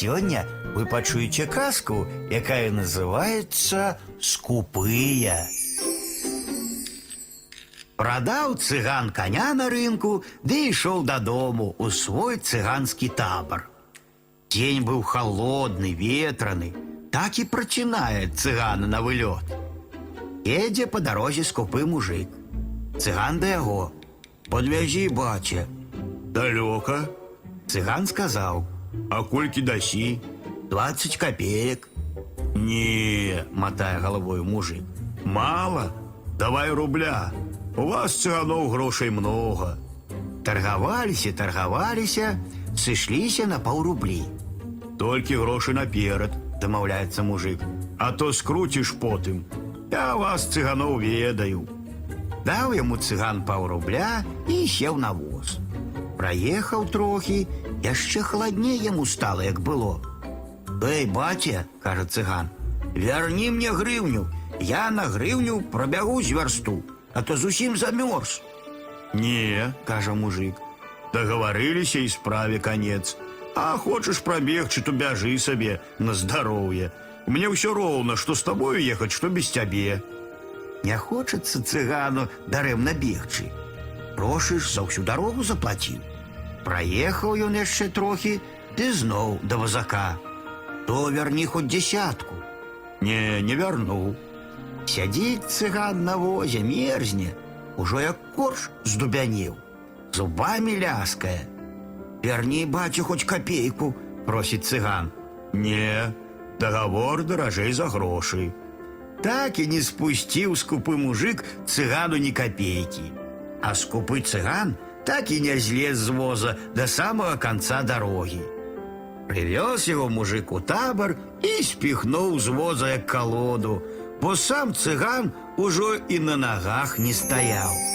сёння вы пачуеце казку, якая называется скупыя. Прадаў цыган коня на рынку, ды ішоў дадому у свой цыганскі табор. День быў холодны, ветраны, так і прачынае цыгана на вылёт. Едзе по дарозе скупы мужик. Цыган да яго. Подвязі, бача. Далёка. Цыган сказаў. А колькі дасі? 20 копеек. Не, мотая головой мужик. Мало? Давай рубля. У вас цыганоў грошай много. Таргаваліся, таргаваліся, сышліся на паўрублі. Толькі грошы наперад, дамаўляецца мужик. А то скруціш потым. Я вас цыганоў ведаю. Даў яму цыган паўрубля і сеў на воз. Праехаў трохі, яшчэ халадней яму стала, як было. Эй, баця, кажа цыган, вярні мне грыўню, я на грыўню прабягу з вярсту, а то зусім замёрз. Не, кажа мужик, дагаварыліся і справе канец. А хочаш прабегчы, то бяжы сабе на здароўе. Мне ўсё роўна, што з табою ехаць, што без цябе. Не хочацца цыгану дарэмна бегчы. Грошы ж за ўсю дарогу заплаціў. Праехаў ён яшчэ трохі, ды зноў да вазака. То вярні хоць дзясятку. Не, не вярнуў. Сядзіць цыган на возе, мерзне, ужо як корж здубянеў, зубамі ляскае. Вярні, бацю, хоць капейку, просіць цыган. Не, дагавор даражэй за грошы. Так і не спусціў скупы мужик цыгану ні капейкі. А скупы цыган так і не злез з воза да самага канца дарогі. Прывёз яго мужик у табор і спіхнуў з воза як калоду, бо сам цыган ужо і на нагах не стаяў.